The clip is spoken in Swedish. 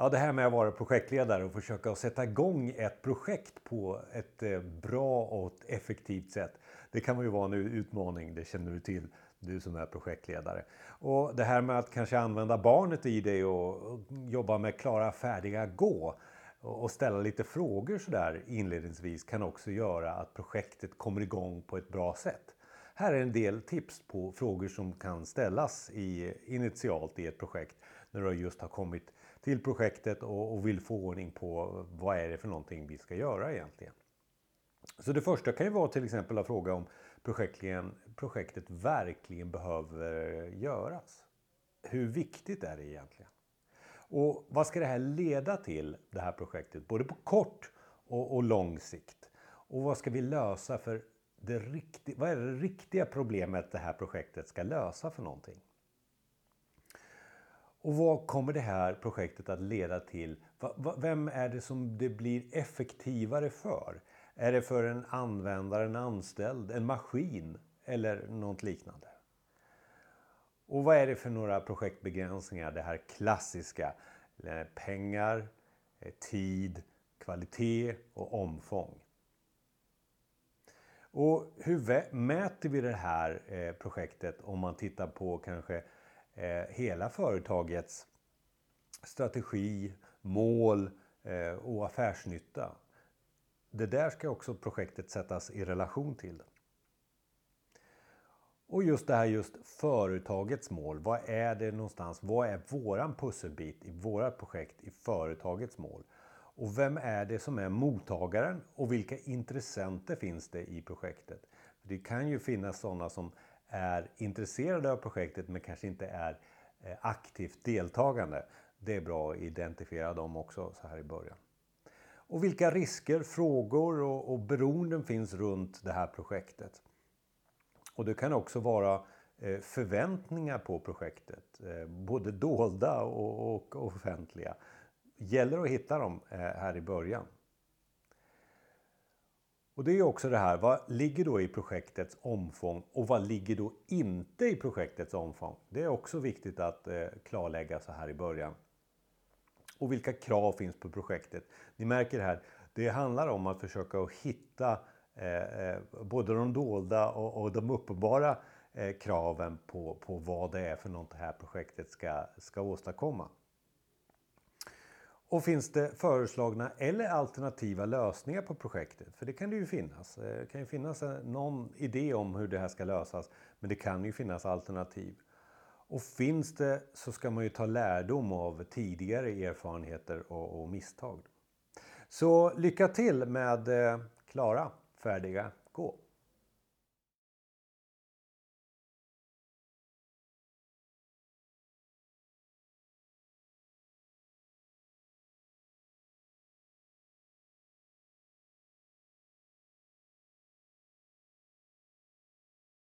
Ja, det här med att vara projektledare och försöka sätta igång ett projekt på ett eh, bra och effektivt sätt. Det kan ju vara en utmaning, det känner du till, du som är projektledare. Och det här med att kanske använda barnet i det och jobba med klara, färdiga, gå och ställa lite frågor sådär inledningsvis kan också göra att projektet kommer igång på ett bra sätt. Här är en del tips på frågor som kan ställas i, initialt i ett projekt när du just har kommit till projektet och, och vill få ordning på vad är det för någonting vi ska göra egentligen. Så det första kan ju vara till exempel att fråga om projektet verkligen behöver göras. Hur viktigt är det egentligen? Och vad ska det här leda till, det här projektet, både på kort och, och lång sikt? Och vad ska vi lösa för det riktiga, vad är det riktiga problemet det här projektet ska lösa för någonting? Och vad kommer det här projektet att leda till? Vem är det som det blir effektivare för? Är det för en användare, en anställd, en maskin eller något liknande? Och vad är det för några projektbegränsningar? Det här klassiska. Eh, pengar, eh, tid, kvalitet och omfång. Och hur mäter vi det här eh, projektet om man tittar på kanske Eh, hela företagets strategi, mål eh, och affärsnytta? Det där ska också projektet sättas i relation till. Och just det här just företagets mål. Vad är det någonstans? Vad är våran pusselbit i vårat projekt i företagets mål? Och vem är det som är mottagaren och vilka intressenter finns det i projektet? Det kan ju finnas sådana som är intresserade av projektet men kanske inte är eh, aktivt deltagande. Det är bra att identifiera dem också så här i början. Och vilka risker, frågor och, och beroenden finns runt det här projektet? Och det kan också vara eh, förväntningar på projektet, eh, både dolda och offentliga. gäller att hitta dem här i början. Och det är också det här, vad ligger då i projektets omfång och vad ligger då inte i projektets omfång? Det är också viktigt att eh, klarlägga så här i början. Och vilka krav finns på projektet? Ni märker här, det handlar om att försöka hitta eh, eh, både de dolda och, och de uppenbara eh, kraven på, på vad det är för något det här projektet ska, ska åstadkomma. Och finns det föreslagna eller alternativa lösningar på projektet? För det kan det ju finnas. Eh, det kan ju finnas eh, någon idé om hur det här ska lösas. Men det kan ju finnas alternativ. Och finns det så ska man ju ta lärdom av tidigare erfarenheter och, och misstag. Så lycka till med eh, Klara färdiga, gå!